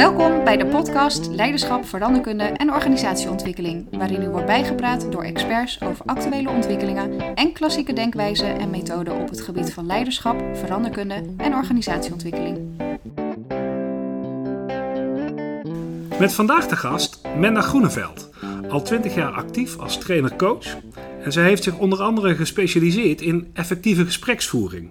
Welkom bij de podcast Leiderschap, Veranderkunde en Organisatieontwikkeling, waarin u wordt bijgepraat door experts over actuele ontwikkelingen en klassieke denkwijzen en methoden op het gebied van leiderschap, veranderkunde en organisatieontwikkeling. Met vandaag de gast Menda Groeneveld, al 20 jaar actief als trainer-coach. En zij heeft zich onder andere gespecialiseerd in effectieve gespreksvoering.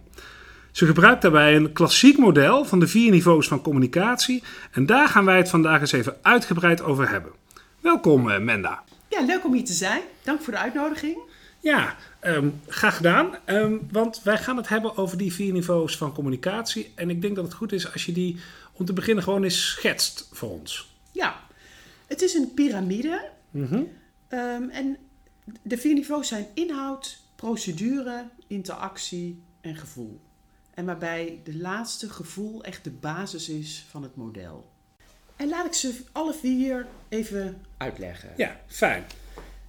Ze gebruikt daarbij een klassiek model van de vier niveaus van communicatie. En daar gaan wij het vandaag eens even uitgebreid over hebben. Welkom, eh, Menda. Ja, leuk om hier te zijn. Dank voor de uitnodiging. Ja, um, graag gedaan. Um, want wij gaan het hebben over die vier niveaus van communicatie. En ik denk dat het goed is als je die om te beginnen gewoon eens schetst voor ons. Ja, het is een piramide. Mm -hmm. um, en de vier niveaus zijn inhoud, procedure, interactie en gevoel. En waarbij de laatste gevoel echt de basis is van het model. En laat ik ze alle vier even uitleggen. Ja, fijn.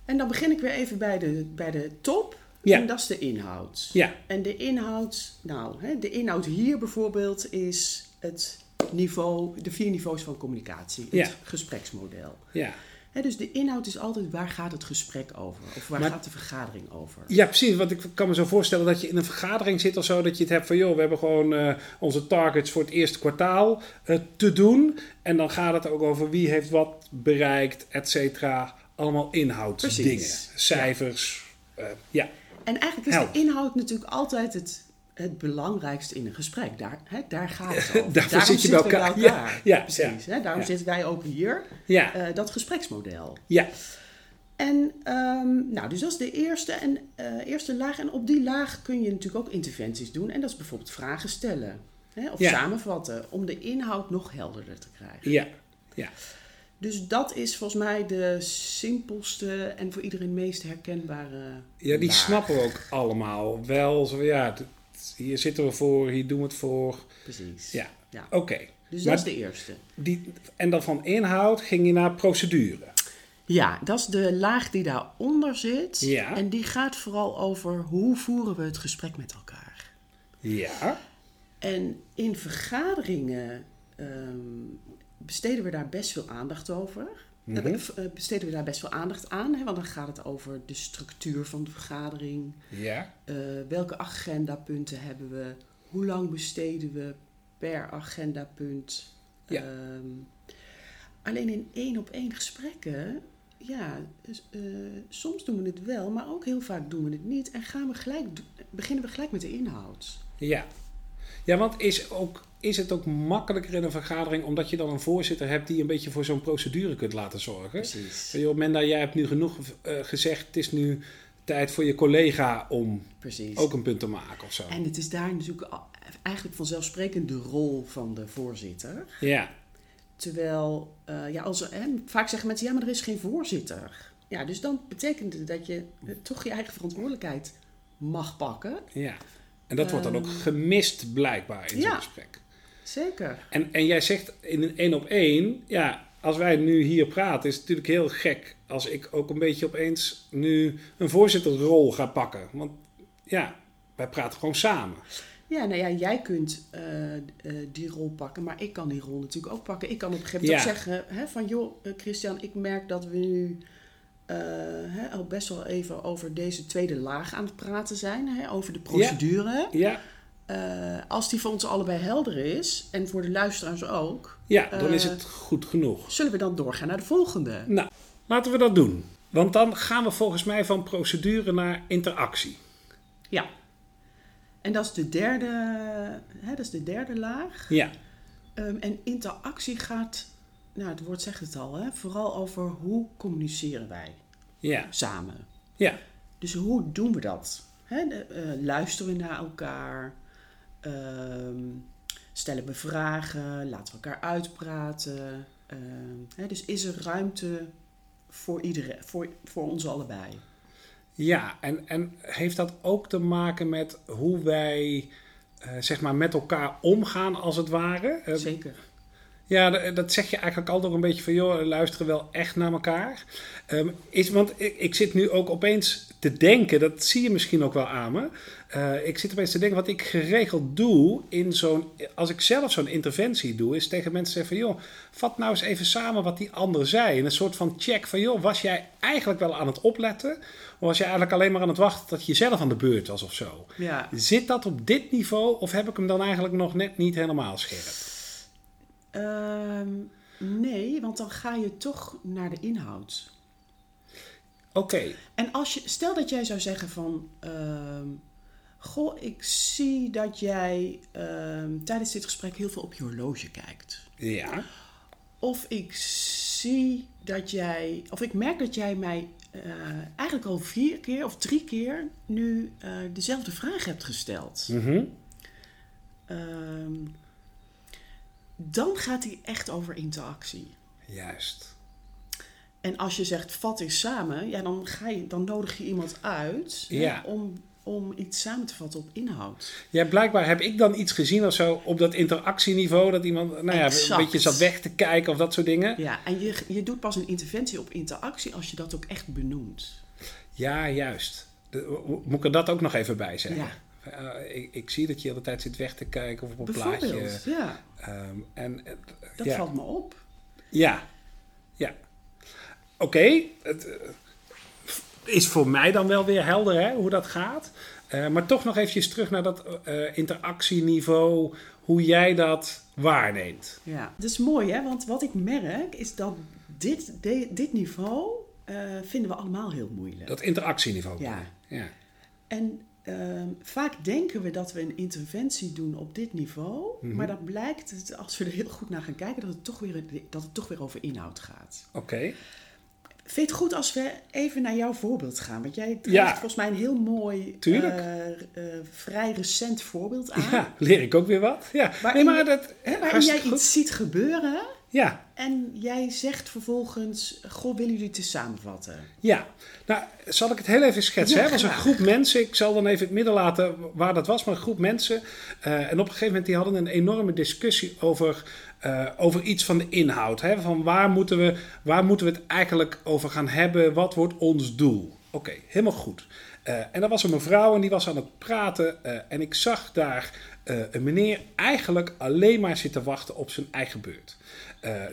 En dan begin ik weer even bij de, bij de top. Ja. En dat is de inhoud. Ja. En de inhoud, nou, hè, de inhoud hier bijvoorbeeld is het niveau, de vier niveaus van communicatie. Het Ja. gespreksmodel. Ja. Dus de inhoud is altijd waar gaat het gesprek over? Of waar Maar- gaat de vergadering over? Ja, precies. Want ik kan me zo voorstellen dat je in een vergadering zit of zo. Dat je het hebt van, joh, we hebben gewoon eh, onze targets voor het eerste kwartaal eh, te doen. En dan gaat het ook over wie heeft wat bereikt, et cetera. Allemaal inhoudsdingen. Cijfers. eh, ja. En eigenlijk is Help. de inhoud natuurlijk altijd het, het belangrijkste in een gesprek. Daar, hè, daar gaat het over. Daarvoor Daarom zit je bij elkaar. elkaar. Ja, ja, Precies. Hè? Daarom ja. zitten wij ook hier. Ja. eh, dat gespreksmodel. ja. En ehm, nou, dus dat is de eerste, en, eh, eerste laag. En op die laag kun je natuurlijk ook interventies doen. En dat is bijvoorbeeld vragen stellen. Hè? Of Ja. samenvatten. Om de inhoud nog helderder te krijgen. Ja. Ja. Dus dat is volgens mij de simpelste en voor iedereen meest herkenbare Ja, die laag. snappen we ook allemaal wel. Zo, ja, hier zitten we voor, hier doen we het voor. Precies. Ja, Ja. oké. Dus Maar dat is de eerste. Die, en dan van inhoud ging je naar procedure. Ja, dat is de laag die daaronder zit. Ja. En die gaat vooral over hoe voeren we het gesprek met elkaar. Ja. En in vergaderingen ehm, besteden we daar best veel aandacht over. Eh, besteden we daar best veel aandacht aan. Hè? Want dan gaat het over de structuur van de vergadering. Ja. eh, welke agendapunten hebben we? Hoe lang besteden we per agendapunt? Ja. Ehm, alleen in één op één gesprekken, ja, dus, soms doen we het wel, maar ook heel vaak doen we het niet. En gaan we gelijk, beginnen we gelijk met de inhoud. Ja. Ja, want is, ook, is het ook makkelijker in een vergadering omdat je dan een voorzitter hebt die een beetje voor zo'n procedure kunt laten zorgen? Precies. Joh, Menda, jij hebt nu genoeg eh, gezegd. Het is nu tijd voor je collega om Precies. ook een punt te maken of zo. En het is daar natuurlijk eigenlijk vanzelfsprekend de rol van de voorzitter. Ja. Terwijl, eh, ja, als, er- hè, vaak zeggen mensen, ja, maar er is geen voorzitter. Ja, dus dan betekent het dat je eh, toch je eigen verantwoordelijkheid mag pakken. Ja. En dat wordt dan ook gemist blijkbaar in zo'n ja. gesprek. Zeker. En, en jij zegt in een één op één, ja, als wij nu hier praten, is het natuurlijk heel gek als ik ook een beetje opeens nu een voorzittersrol ga pakken. Want ja, wij praten gewoon samen. Ja, nou ja, jij kunt eh, eh, die rol pakken, maar ik kan die rol natuurlijk ook pakken. Ik kan op een gegeven moment Ja. ook zeggen hè, van, joh, eh, Christian, ik merk dat we nu hè, al best wel even over deze tweede laag aan het praten zijn, over de procedure. Ja, Eh, als die voor ons allebei helder is, en voor de luisteraars ook, ja dan is Eh. het goed genoeg. zullen we dan doorgaan naar de volgende. Nou, laten we dat doen. Want dan gaan we volgens mij van procedure naar interactie. Ja. En dat is de derde, hè, dat is de derde laag. Ja, Ehm, en interactie gaat, nou het woord zegt het al, hè, vooral over hoe communiceren wij ja, samen. ja, Dus hoe doen we dat? Hè, de- eh, luisteren we naar elkaar? Ehm, stellen we vragen? Laten we elkaar uitpraten? Ehm, hè, dus is er ruimte voor, iedereen, voor, voor ons allebei? ja. En, en heeft dat ook te maken met hoe wij eh, zeg maar met elkaar omgaan als het ware? Eh, Zeker. Ja, dat zeg je eigenlijk altijd een beetje van, joh, luisteren wel echt naar elkaar. Ehm, is, want ik, ik zit nu ook opeens te denken, dat zie je misschien ook wel aan me. Eh, ik zit opeens te denken, wat ik geregeld doe in zo'n. Als ik zelf zo'n interventie doe, is tegen mensen zeggen van joh, vat nou eens even samen wat die ander zei. En een soort van check van joh, was jij eigenlijk wel aan het opletten? Of was je eigenlijk alleen maar aan het wachten dat je zelf aan de beurt was of zo? Ja. Zit dat op dit niveau of heb ik hem dan eigenlijk nog net niet helemaal scherp? Ehm, nee, want dan ga je toch naar de inhoud. Oké, En als je, stel dat jij zou zeggen van, ehm, goh, ik zie dat jij ehm, tijdens dit gesprek heel veel op je horloge kijkt. ja. Of ik zie dat jij, of ik merk dat jij mij eh, eigenlijk al vier keer of drie keer nu eh, dezelfde vraag hebt gesteld. Ehm, dan gaat hij echt over interactie. Juist. En als je zegt vat eens samen, ja, dan, ga je, dan nodig je iemand uit hè, om, om iets samen te vatten op inhoud. Ja, blijkbaar heb ik dan iets gezien of zo op dat interactieniveau. Dat iemand nou ja, Exact. een beetje zat weg te kijken of dat soort dingen. Ja, en je, je doet pas een interventie op interactie als je dat ook echt benoemt. Ja, juist. Moet ik er dat ook nog even bij zeggen? Ja. Eh, ik, ik zie dat je de hele tijd zit weg te kijken of op een plaatje. ja, Ehm, en, eh, dat ja. valt me op. Ja, ja. Oké, het eh, is voor mij dan wel weer helder hè, hoe dat gaat. Maar toch nog eventjes terug naar dat interactieniveau, hoe jij dat waarneemt. Ja, dat is mooi, hè? Want wat ik merk is dat dit, de- dit niveau vinden we allemaal heel moeilijk. Dat interactieniveau. Ja. ja. En ehm, vaak denken we dat we een interventie doen op dit niveau, Mhm. maar dan blijkt het, als we er heel goed naar gaan kijken, dat het toch weer, dat het toch weer over inhoud gaat. Oké. Vind je het goed als we even naar jouw voorbeeld gaan? Want jij Ja. volgens mij een heel mooi, eh, eh, vrij recent voorbeeld aan. Ja, leer ik ook weer wat. Ja, Waarin nee, maar dat... Hè, waarin jij goed. iets ziet gebeuren Ja, en jij zegt vervolgens, goh, willen jullie het eens samenvatten? Ja, nou zal ik het heel even schetsen. Ja, hè? Het was een groep mensen, ik zal dan even het midden laten waar dat was, maar een groep mensen. eh, en op een gegeven moment die hadden een enorme discussie over, eh, over iets van de inhoud. Hè? Van waar moeten, we, waar moeten we het eigenlijk over gaan hebben? Wat wordt ons doel? Oké, helemaal goed. Eh, en er was een mevrouw en die was aan het praten. eh, en ik zag daar eh, een meneer eigenlijk alleen maar zitten wachten op zijn eigen beurt.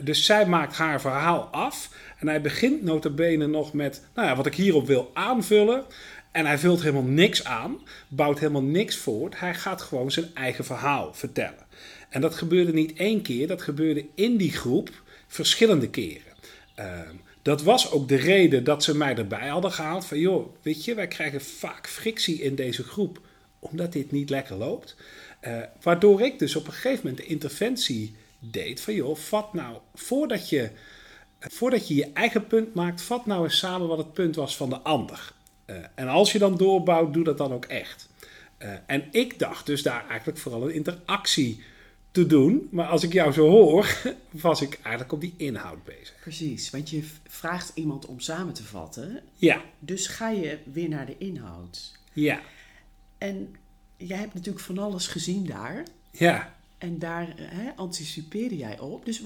Dus zij maakt haar verhaal af. En hij begint nota bene nog met, nou ja, wat ik hierop wil aanvullen. En hij vult helemaal niks aan, bouwt helemaal niks voort. Hij gaat gewoon zijn eigen verhaal vertellen. En dat gebeurde niet één keer, dat gebeurde in die groep verschillende keren. Ehm, dat was ook de reden dat ze mij erbij hadden gehaald. Van joh, weet je, wij krijgen vaak frictie in deze groep, omdat dit niet lekker loopt. Eh, waardoor ik dus op een gegeven moment de interventie deed van joh, vat nou, voordat je, voordat je je eigen punt maakt, vat nou eens samen wat het punt was van de ander. Eh, en als je dan doorbouwt, doe dat dan ook echt. Eh, en ik dacht dus daar eigenlijk vooral een interactie te doen. Maar als ik jou zo hoor, was ik eigenlijk op die inhoud bezig. Precies, want je vraagt iemand om samen te vatten, Ja, dus ga je weer naar de inhoud. ja, En jij hebt natuurlijk van alles gezien daar. ja, En daar hè, anticipeerde jij op. Dus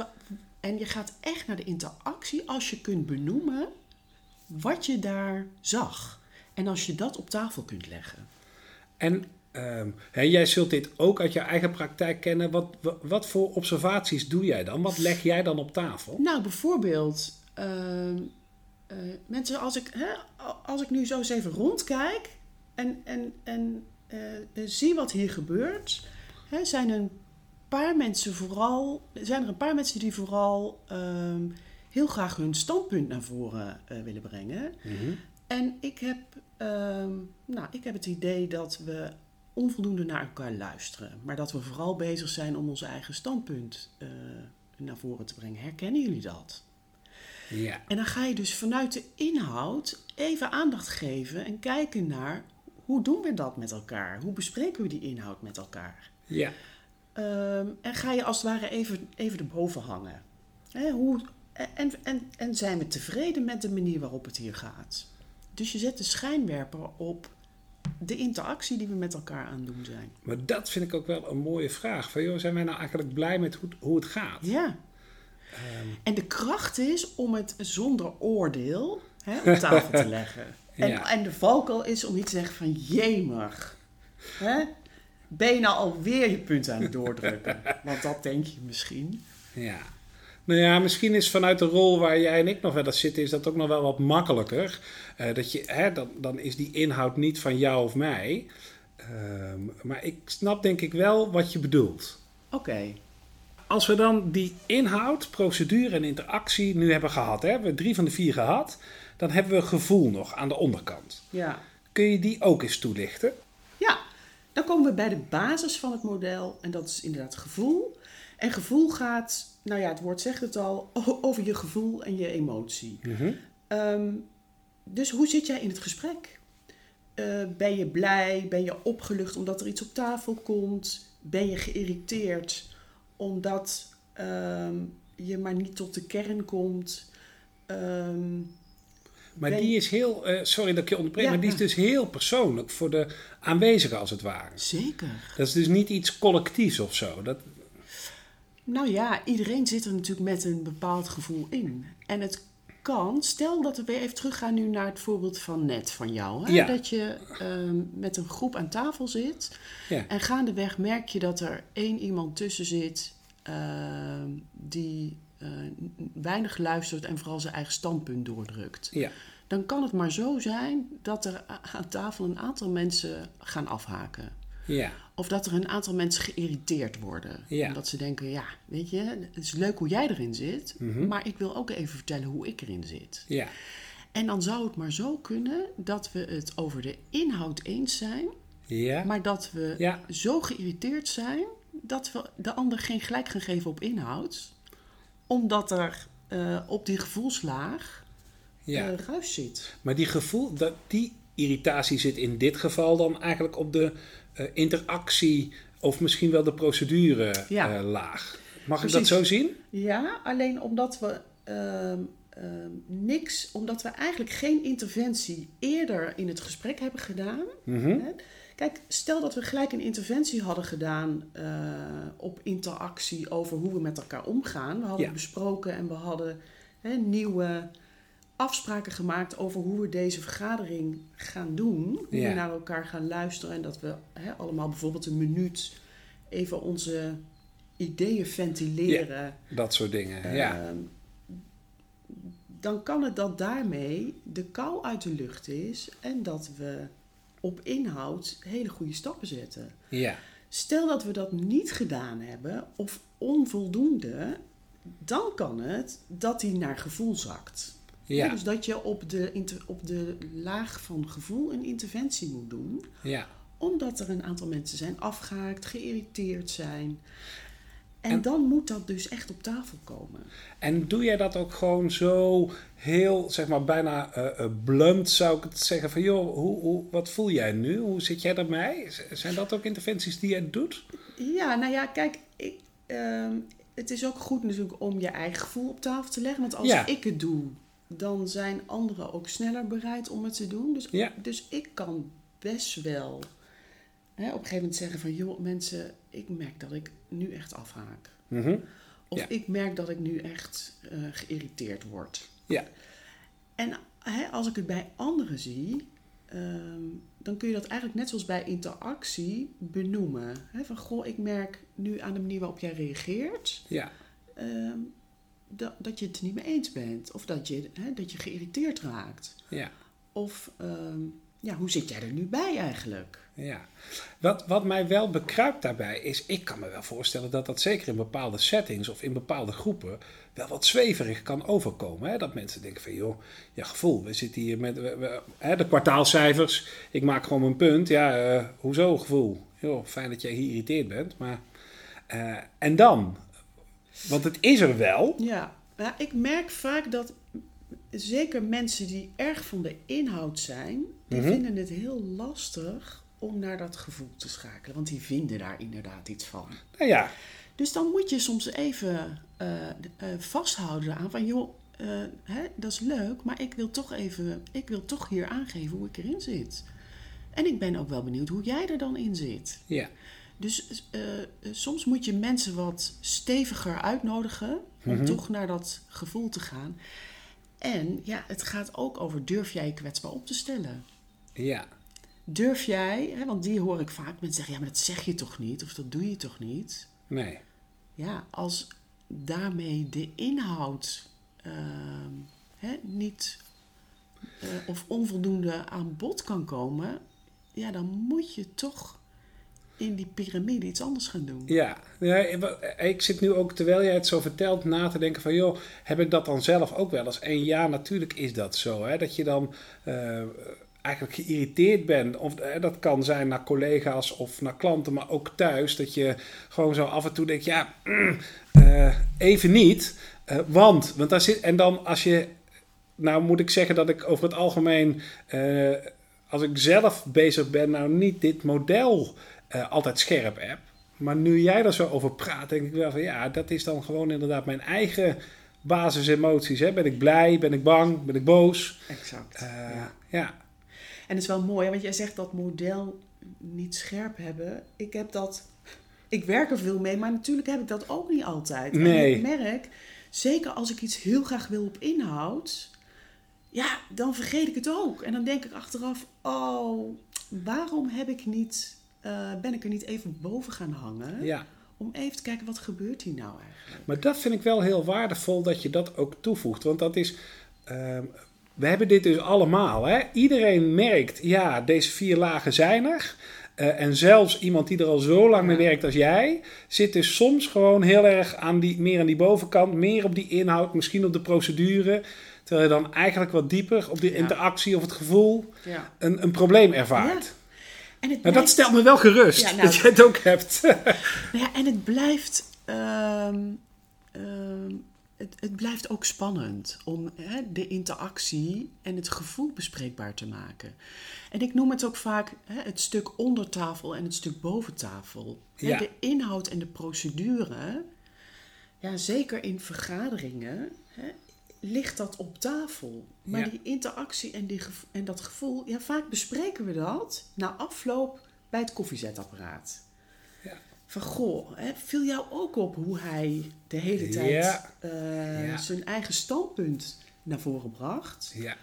en je gaat echt naar de interactie als je kunt benoemen wat je daar zag. En als je dat op tafel kunt leggen. En ehm, hè, jij zult dit ook uit je eigen praktijk kennen. Wat, wat, voor observaties doe jij dan? Wat leg jij dan op tafel? Nou, bijvoorbeeld, ehm, eh, mensen, als ik, hè, als ik nu zo eens even rondkijk en, en, en eh, zie wat hier gebeurt, hè, zijn een paar mensen vooral, zijn er een paar mensen die vooral ehm, heel graag hun standpunt naar voren eh, willen brengen. Mhm. En ik heb, nou, ik heb het idee dat we onvoldoende naar elkaar luisteren. Maar dat we vooral bezig zijn om ons eigen standpunt eh, naar voren te brengen. Herkennen jullie dat? Ja, En dan ga je dus vanuit de inhoud even aandacht geven en kijken naar hoe doen we dat met elkaar? Hoe bespreken we die inhoud met elkaar? ja, Ehm, en ga je als het ware even, even erboven hangen. Hè, hoe, en, en, en zijn we tevreden met de manier waarop het hier gaat? Dus je zet de schijnwerper op de interactie die we met elkaar aan het doen zijn. maar dat vind ik ook wel een mooie vraag. Van, joh, zijn wij nou eigenlijk blij met hoe, hoe het gaat? Ja. Ehm, En de kracht is om het zonder oordeel hè, op tafel te leggen. En, Ja. en de valkuil is om niet te zeggen van jemig. Hè? Ben je nou alweer je punt aan het doordrukken? Want dat denk je misschien. Ja. Nou ja, misschien is vanuit de rol waar jij en ik nog wel eens zitten, is dat ook nog wel wat makkelijker. Eh, dat je, hè, dan, dan is die inhoud niet van jou of mij. Ehm, maar ik snap denk ik wel wat je bedoelt. Oké. Als we dan die inhoud, procedure en interactie nu hebben gehad, hè, we hebben drie van de vier gehad, dan hebben we gevoel nog aan de onderkant. Ja. Kun je die ook eens toelichten? Ja, dan komen we bij de basis van het model en dat is inderdaad gevoel. En gevoel gaat, nou ja, het woord zegt het al, over je gevoel en je emotie. Ehm, dus hoe zit jij in het gesprek? Eh, ben je blij? Ben je opgelucht omdat er iets op tafel komt? Ben je geïrriteerd omdat ehm, je maar niet tot de kern komt? Ehm, Maar Ben- die is heel, eh, sorry dat ik je onderbreek, Ja, maar die is dus heel persoonlijk voor de aanwezigen als het ware. zeker. Dat is dus niet iets collectiefs of zo. Dat, Nou ja, iedereen zit er natuurlijk met een bepaald gevoel in. En het kan, stel dat we weer even teruggaan nu naar het voorbeeld van net van jou. Hè? Ja. Dat je ehm, met een groep aan tafel zit ja. en gaandeweg merk je dat er één iemand tussen zit ehm, die eh, weinig luistert en vooral zijn eigen standpunt doordrukt. Ja. Dan kan het maar zo zijn dat er aan tafel een aantal mensen gaan afhaken. Ja. Of dat er een aantal mensen geïrriteerd worden. Ja. Omdat ze denken, ja, weet je, het is leuk hoe jij erin zit. Mhm. Maar ik wil ook even vertellen hoe ik erin zit. Ja. En dan zou het maar zo kunnen dat we het over de inhoud eens zijn. Ja. Maar dat we Ja. zo geïrriteerd zijn dat we de ander geen gelijk gaan geven op inhoud. Omdat er eh, op die gevoelslaag ja. eh, ruis zit. Maar die gevoel, dat, die irritatie zit in dit geval dan eigenlijk op de interactie of misschien wel de procedure Ja. eh, laag. Mag ik dat zo zien? Ja, alleen omdat we ehm, ehm, niks, omdat we eigenlijk geen interventie eerder in het gesprek hebben gedaan. Mhm. Hè? Kijk, stel dat we gelijk een interventie hadden gedaan eh, op interactie over hoe we met elkaar omgaan. We hadden Ja. besproken en we hadden hè, nieuwe afspraken gemaakt over hoe we deze vergadering gaan doen. Hoe Ja. we naar elkaar gaan luisteren en dat we hè, allemaal bijvoorbeeld een minuut even onze ideeën ventileren. Dat soort dingen. ja. Ehm, dan kan het dat daarmee de kou uit de lucht is en dat we op inhoud hele goede stappen zetten. ja. Stel dat we dat niet gedaan hebben of onvoldoende, dan kan het dat die naar gevoel zakt. Ja. dus dat je op de, inter- op de laag van gevoel een interventie moet doen, ja. omdat er een aantal mensen zijn afgehaakt, geïrriteerd zijn. En, En- dan moet dat dus echt op tafel komen. En doe jij dat ook gewoon zo heel, zeg maar, bijna eh, blunt, zou ik het zeggen? Van joh, hoe, hoe, wat voel jij nu? Hoe zit jij? Z- Zijn dat ook interventies die jij doet? Ja, nou ja, kijk, ik, ehm, het is ook goed natuurlijk om je eigen gevoel op tafel te leggen. Want als Ja. ik het doe, dan zijn anderen ook sneller bereid om het te doen. Dus, Ja. dus ik kan best wel hè, op een gegeven moment zeggen van... joh, mensen, ik merk dat ik nu echt afhaak. Mhm. Of Ja. ik merk dat ik nu echt eh, geïrriteerd word. Ja. En hè, als ik het bij anderen zie, ehm, dan kun je dat eigenlijk net zoals bij interactie benoemen. Hè, van goh, ik merk nu aan de manier waarop jij reageert, Ja. ehm, dat, dat je het er niet mee eens bent. Of dat je, hè, dat je geïrriteerd raakt. Ja. Of ehm, ja, hoe zit jij er nu bij eigenlijk? Ja, wat, wat mij wel bekruipt daarbij is, ik kan me wel voorstellen dat dat zeker in bepaalde settings of in bepaalde groepen wel wat zweverig kan overkomen. Hè? Dat mensen denken van, joh, ja gevoel, we zitten hier met we- we- hè, de kwartaalcijfers, ik maak gewoon mijn punt. Ja, eh, hoezo gevoel? Joh, fijn dat jij geïrriteerd bent, maar... eh, en dan? Want het is er wel. Ja, ja, ik merk vaak dat zeker mensen die erg van de inhoud zijn, die Mhm. vinden het heel lastig om naar dat gevoel te schakelen. Want die vinden daar inderdaad iets van. Nou ja, Dus dan moet je soms even eh, eh, vasthouden aan van joh, eh, hè, dat is leuk, maar ik wil toch even, ik wil toch hier aangeven hoe ik erin zit. En ik ben ook wel benieuwd hoe jij er dan in zit. ja, Dus eh, eh, soms moet je mensen wat steviger uitnodigen om Mhm. toch naar dat gevoel te gaan. En ja, het gaat ook over durf jij je kwetsbaar op te stellen? Ja. Durf jij, hè, want die hoor ik vaak mensen zeggen, ja, maar dat zeg je toch niet? Of dat doe je toch niet? Nee. Ja, als daarmee de inhoud ehm, hè, niet eh, of onvoldoende aan bod kan komen, ja, dan moet je toch in die piramide iets anders gaan doen. Ja, ik zit nu ook, terwijl jij het zo vertelt, na te denken van... joh, heb ik dat dan zelf ook wel eens? En ja, natuurlijk is dat zo. Hè? Dat je dan eh, eigenlijk geïrriteerd bent. Of eh, dat kan zijn naar collega's of naar klanten, maar ook thuis. Dat je gewoon zo af en toe denkt, ja, mm, eh, even niet. want, want daar zit... En dan als je... Nou moet ik zeggen dat ik over het algemeen... als ik zelf bezig ben, nou niet dit model uh, altijd scherp heb. Maar nu jij er zo over praat, denk ik wel van ja, dat is dan gewoon inderdaad mijn eigen basisemoties. Hè? Ben ik blij, ben ik bang, ben ik boos? Exact. Uh, ja. ja. En het is wel mooi, want jij zegt dat model niet scherp hebben. Ik heb dat, ik werk er veel mee, maar natuurlijk heb ik dat ook niet altijd. Nee. En ik merk, zeker als ik iets heel graag wil op inhoud, ja, dan vergeet ik het ook. En dan denk ik achteraf, oh, waarom heb ik niet uh, ben ik er niet even boven gaan hangen. Ja. Om even te kijken, wat gebeurt hier nou eigenlijk? Maar dat vind ik wel heel waardevol dat je dat ook toevoegt. Want dat is... Uh, we hebben dit dus allemaal. Hè? Iedereen merkt, ja, deze vier lagen zijn er. Uh, en zelfs iemand die er al zo lang mee werkt als jij, zit dus soms gewoon heel erg aan die, meer aan die bovenkant, meer op die inhoud, misschien op de procedure. Terwijl je dan eigenlijk wat dieper op die interactie of het gevoel ja. een, een probleem ervaart. En het maar dat stelt me wel gerust, nou, dat je het ook hebt. nou ja, en het blijft, ehm, ehm, het, het, blijft ook spannend om hè, de interactie en het gevoel bespreekbaar te maken. En ik noem het ook vaak hè, het stuk onder tafel en het stuk boven tafel. Ja. De inhoud en de procedure, ja, zeker in vergaderingen, hè, ligt dat op tafel. Maar die interactie en, die en dat gevoel, ja, vaak bespreken we dat na afloop bij het koffiezetapparaat. Ja. Van goh, hè, viel jou ook op hoe hij de hele tijd uh, zijn eigen standpunt naar voren bracht? Ja.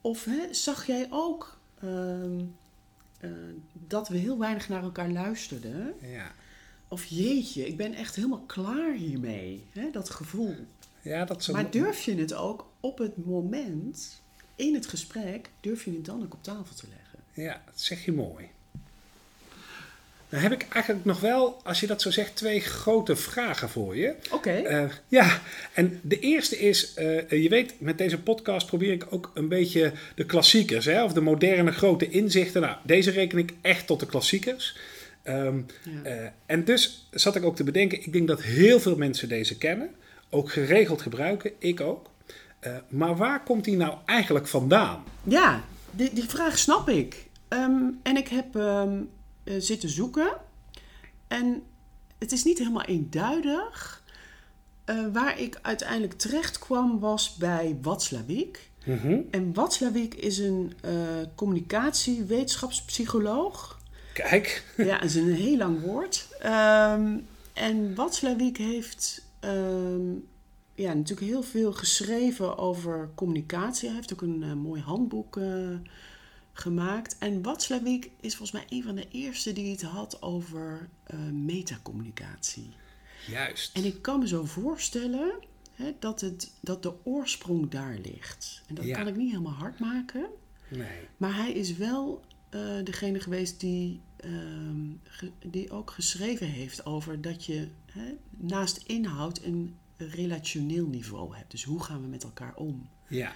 Of hè, zag jij ook uh, uh, dat we heel weinig naar elkaar luisterden? Ja. Of jeetje, ik ben echt helemaal klaar hiermee. Hè, dat gevoel. Ja, dat maar durf je het ook op het moment, in het gesprek, durf je het dan ook op tafel te leggen? Ja, dat zeg je mooi. Dan heb ik eigenlijk nog wel, als je dat zo zegt, twee grote vragen voor je. Oké. Eh, ja, en de eerste is, uh, je weet, met deze podcast probeer ik ook een beetje de klassiekers, hè, of de moderne grote inzichten. Nou, deze reken ik echt tot de klassiekers. Um, ja. uh, en dus zat ik ook te bedenken, ik denk dat heel veel mensen deze kennen ook geregeld gebruiken, ik ook. Uh, maar waar komt die nou eigenlijk vandaan? Ja, die, die vraag snap ik. Um, en ik heb um, uh, zitten zoeken. En het is niet helemaal eenduidig. Uh, waar ik uiteindelijk terecht kwam was bij Watzlawick. Mm -hmm. En Watzlawick is een communicatiewetenschapspsycholoog. Kijk. Ja, dat is een heel lang woord. Um, en Watzlawick heeft um, ja, natuurlijk heel veel geschreven over communicatie. Hij heeft ook een uh, mooi handboek uh, gemaakt. En Watzlawick is volgens mij een van de eerste die het had over uh, metacommunicatie. Juist. En ik kan me zo voorstellen hè, dat, het, dat de oorsprong daar ligt. En dat Ja. kan ik niet helemaal hard maken. Nee. Maar hij is wel eh, degene geweest die, ehm, die ook geschreven heeft over dat je hè, naast inhoud een relationeel niveau hebt. Dus hoe gaan we met elkaar om? Ja.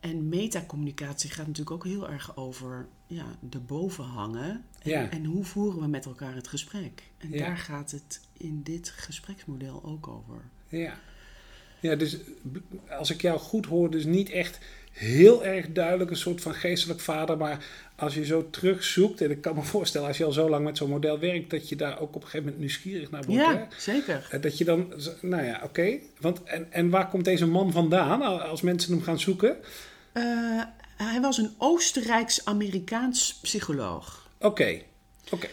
En metacommunicatie gaat natuurlijk ook heel erg over ja, de bovenhangen. En, Ja. en hoe voeren we met elkaar het gesprek? En Ja. daar gaat het in dit gespreksmodel ook over. Ja. Ja, dus als ik jou goed hoor, dus niet echt heel erg duidelijk een soort van geestelijk vader, maar als je zo terugzoekt, en ik kan me voorstellen als je al zo lang met zo'n model werkt, dat je daar ook op een gegeven moment nieuwsgierig naar wordt. hè? Ja, zeker. Eh, Dat je dan, nou ja, oké. Want en, en waar komt deze man vandaan als mensen hem gaan zoeken? Eh, hij was een Oostenrijks-Amerikaans psycholoog. Oké, oké.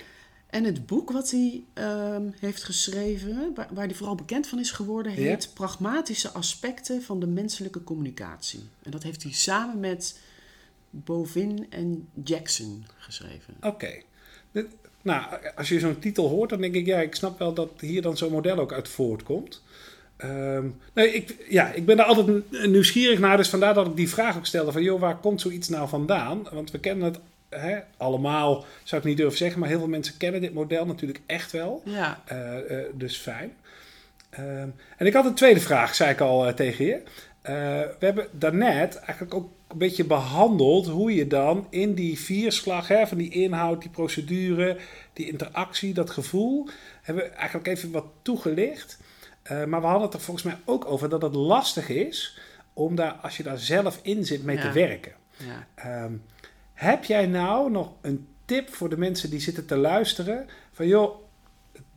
En het boek wat hij ehm, heeft geschreven, waar, waar hij vooral bekend van is geworden, heet Pragmatische aspecten van de menselijke communicatie. En dat heeft hij samen met Bovin en Jackson geschreven. Oké. Nou, als je zo'n titel hoort, dan denk ik, ja, ik snap wel dat hier dan zo'n model ook uit voortkomt. Ehm, nee, ik, ja, ik ben daar altijd nieuwsgierig naar, dus vandaar dat ik die vraag ook stelde van, joh, waar komt zoiets nou vandaan? Want we kennen het allemaal, zou ik niet durven zeggen, maar heel veel mensen kennen dit model natuurlijk echt wel. Ja. Uh, uh, dus fijn. Ehm, en ik had een tweede vraag, zei ik al uh, tegen je. we hebben daarnet eigenlijk ook een beetje behandeld hoe je dan in die vierslag hè, van die inhoud, die procedure, die interactie, dat gevoel, hebben we eigenlijk even wat toegelicht. maar we hadden het er volgens mij ook over dat het lastig is om daar, als je daar zelf in zit, mee ja. te werken. Ja. Um, heb jij nou nog een tip voor de mensen die zitten te luisteren? Van joh,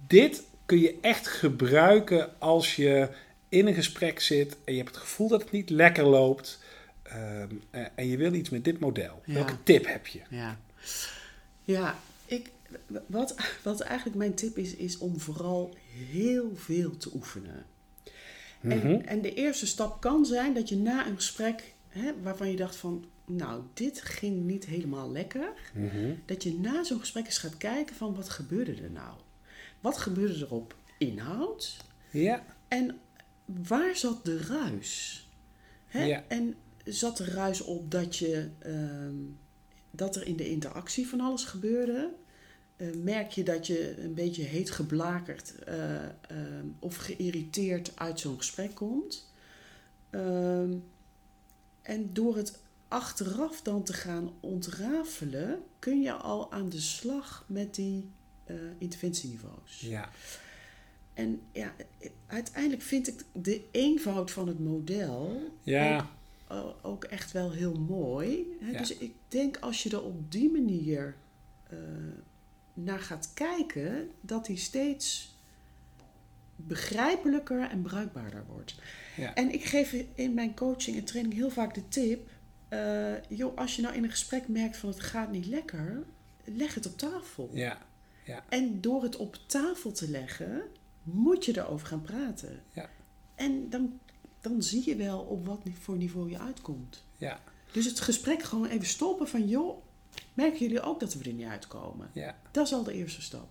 dit kun je echt gebruiken als je in een gesprek zit en je hebt het gevoel dat het niet lekker loopt. Um, en je wil iets met dit model. Ja. Welke tip heb je? Ja, ja ik, wat, wat eigenlijk mijn tip is, is om vooral heel veel te oefenen. En, Mhm. en de eerste stap kan zijn dat je na een gesprek, hè, waarvan je dacht van, nou, dit ging niet helemaal lekker, Mhm. dat je na zo'n gesprek eens gaat kijken van, wat gebeurde er nou? Wat gebeurde er op inhoud? Ja. En waar zat de ruis? Hè? Ja. En zat de ruis op dat, je, ehm, dat er in de interactie van alles gebeurde? Eh, merk je dat je een beetje heet geblakerd eh, ehm, of geïrriteerd uit zo'n gesprek komt? Ehm, en door het achteraf dan te gaan ontrafelen, kun je al aan de slag met die eh, interventieniveaus. Ja. En ja, uiteindelijk vind ik de eenvoud van het model Ja. ook, ook echt wel heel mooi. Hè? Ja. Dus ik denk als je er op die manier eh, naar gaat kijken, dat die steeds begrijpelijker en bruikbaarder wordt. Ja. En ik geef in mijn coaching en training heel vaak de tip: eh, joh, als je nou in een gesprek merkt van het gaat niet lekker, leg het op tafel. Ja. En door het op tafel te leggen, moet je erover gaan praten. Ja. En dan, dan zie je wel op wat voor niveau je uitkomt. Ja. Dus het gesprek gewoon even stoppen van, joh, merken jullie ook dat we er niet uitkomen? Ja. Dat is al de eerste stap.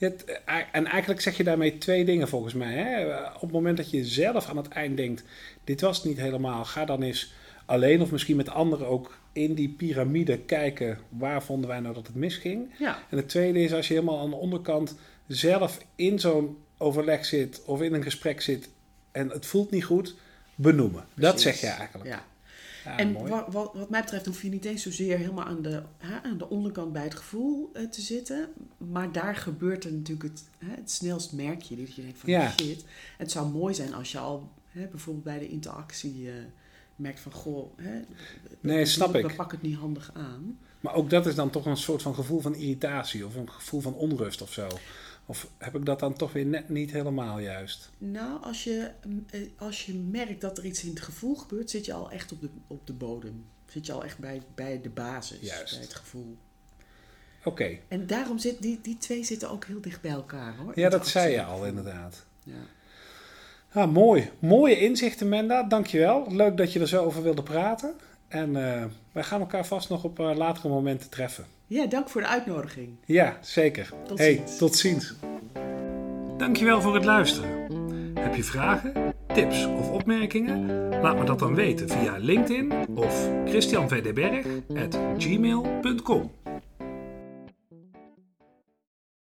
Het- eh, en eigenlijk zeg je daarmee twee dingen volgens mij. Hè? Op het moment dat je zelf aan het eind denkt, dit was het niet helemaal, ga dan eens alleen of misschien met anderen ook in die piramide kijken waar vonden wij nou dat het misging. Ja, En het tweede is als je helemaal aan de onderkant zelf in zo'n overleg zit of in een gesprek zit en het voelt niet goed, benoemen. Dat zeg je eigenlijk. Ja. Ja, en wat, wat, wat mij betreft hoef je niet eens zozeer helemaal aan de, hè, aan de onderkant bij het gevoel eh, te zitten. Maar daar gebeurt er natuurlijk het, hè, het snelst merk je. Dat je denkt van Ja. shit. Het zou mooi zijn als je al hè, bijvoorbeeld bij de interactie eh, merkt van goh, hè, Nee, snap ik. We pakken het niet handig aan. Maar ook dat is dan toch een soort van gevoel van irritatie of een gevoel van onrust of zo. Of heb ik dat dan toch weer net niet helemaal juist? Nou, als je, mm, eh, als je merkt dat er iets in het gevoel gebeurt, zit je al echt op de, op de bodem. Zit je al echt bij, bij de basis, Juist. bij het gevoel. Oké, En daarom zit die, die twee zitten ook heel dicht bij elkaar hoor. ja, dat zei je al inderdaad. Ja. Ah, mooi. Mooie inzichten, Menda. Dankjewel. Leuk dat je er zo over wilde praten. En eh, wij gaan elkaar vast nog op eh, latere momenten treffen. Ja, dank voor de uitnodiging. Ja, zeker. Tot hey, ziens. tot ziens. Dankjewel voor het luisteren. Heb je vragen, tips of opmerkingen? Laat me dat dan weten via LinkedIn of christianvdberg.gmail.com.